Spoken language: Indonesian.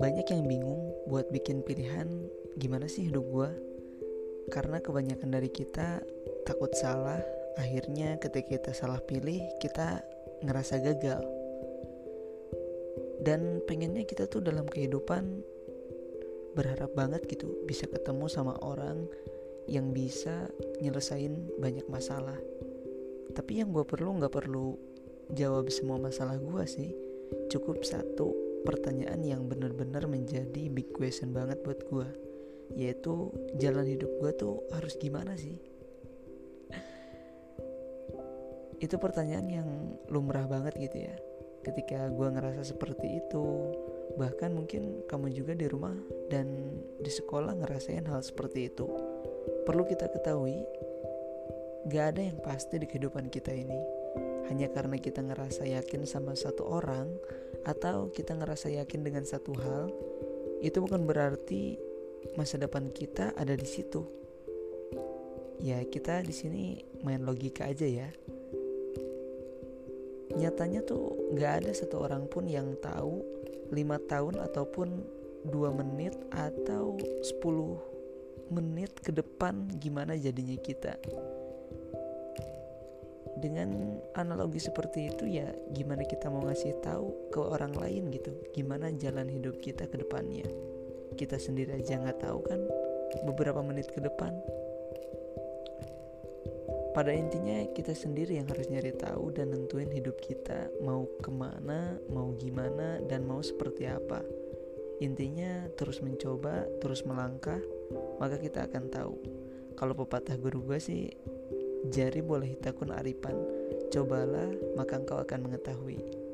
Banyak yang bingung buat bikin pilihan gimana sih hidup gue Karena kebanyakan dari kita takut salah Akhirnya ketika kita salah pilih kita ngerasa gagal. Dan pengennya kita tuh dalam kehidupan berharap banget gitu Bisa ketemu sama orang yang bisa nyelesain banyak masalah. Tapi yang gue perlu gak perlu jawab semua masalah gue sih. Cukup satu pertanyaan yang benar-benar menjadi big question banget buat gue yaitu jalan hidup gue tuh harus gimana sih? Itu pertanyaan yang lumrah banget gitu ya. Ketika gue ngerasa seperti itu bahkan mungkin kamu juga di rumah dan di sekolah ngerasain hal seperti itu. Perlu kita ketahui gak ada yang pasti di kehidupan kita ini hanya karena kita ngerasa yakin sama satu orang atau kita ngerasa yakin dengan satu hal, itu bukan berarti masa depan kita ada di situ. Ya, kita di sini main logika aja ya. Nyatanya tuh gak ada satu orang pun yang tahu lima tahun ataupun dua menit atau 10 menit ke depan gimana jadinya kita dengan analogi seperti itu ya gimana kita mau ngasih tahu ke orang lain gitu? Gimana jalan hidup kita ke depannya? Kita sendiri aja nggak tahu kan? Beberapa menit ke depan. Pada intinya kita sendiri yang harus nyari tahu dan nentuin hidup kita mau ke mana mau gimana dan mau seperti apa. Intinya terus mencoba terus melangkah maka kita akan tahu. Kalau pepatah guru gue sih Jari boleh takun aripan, cobalah maka engkau akan mengetahui.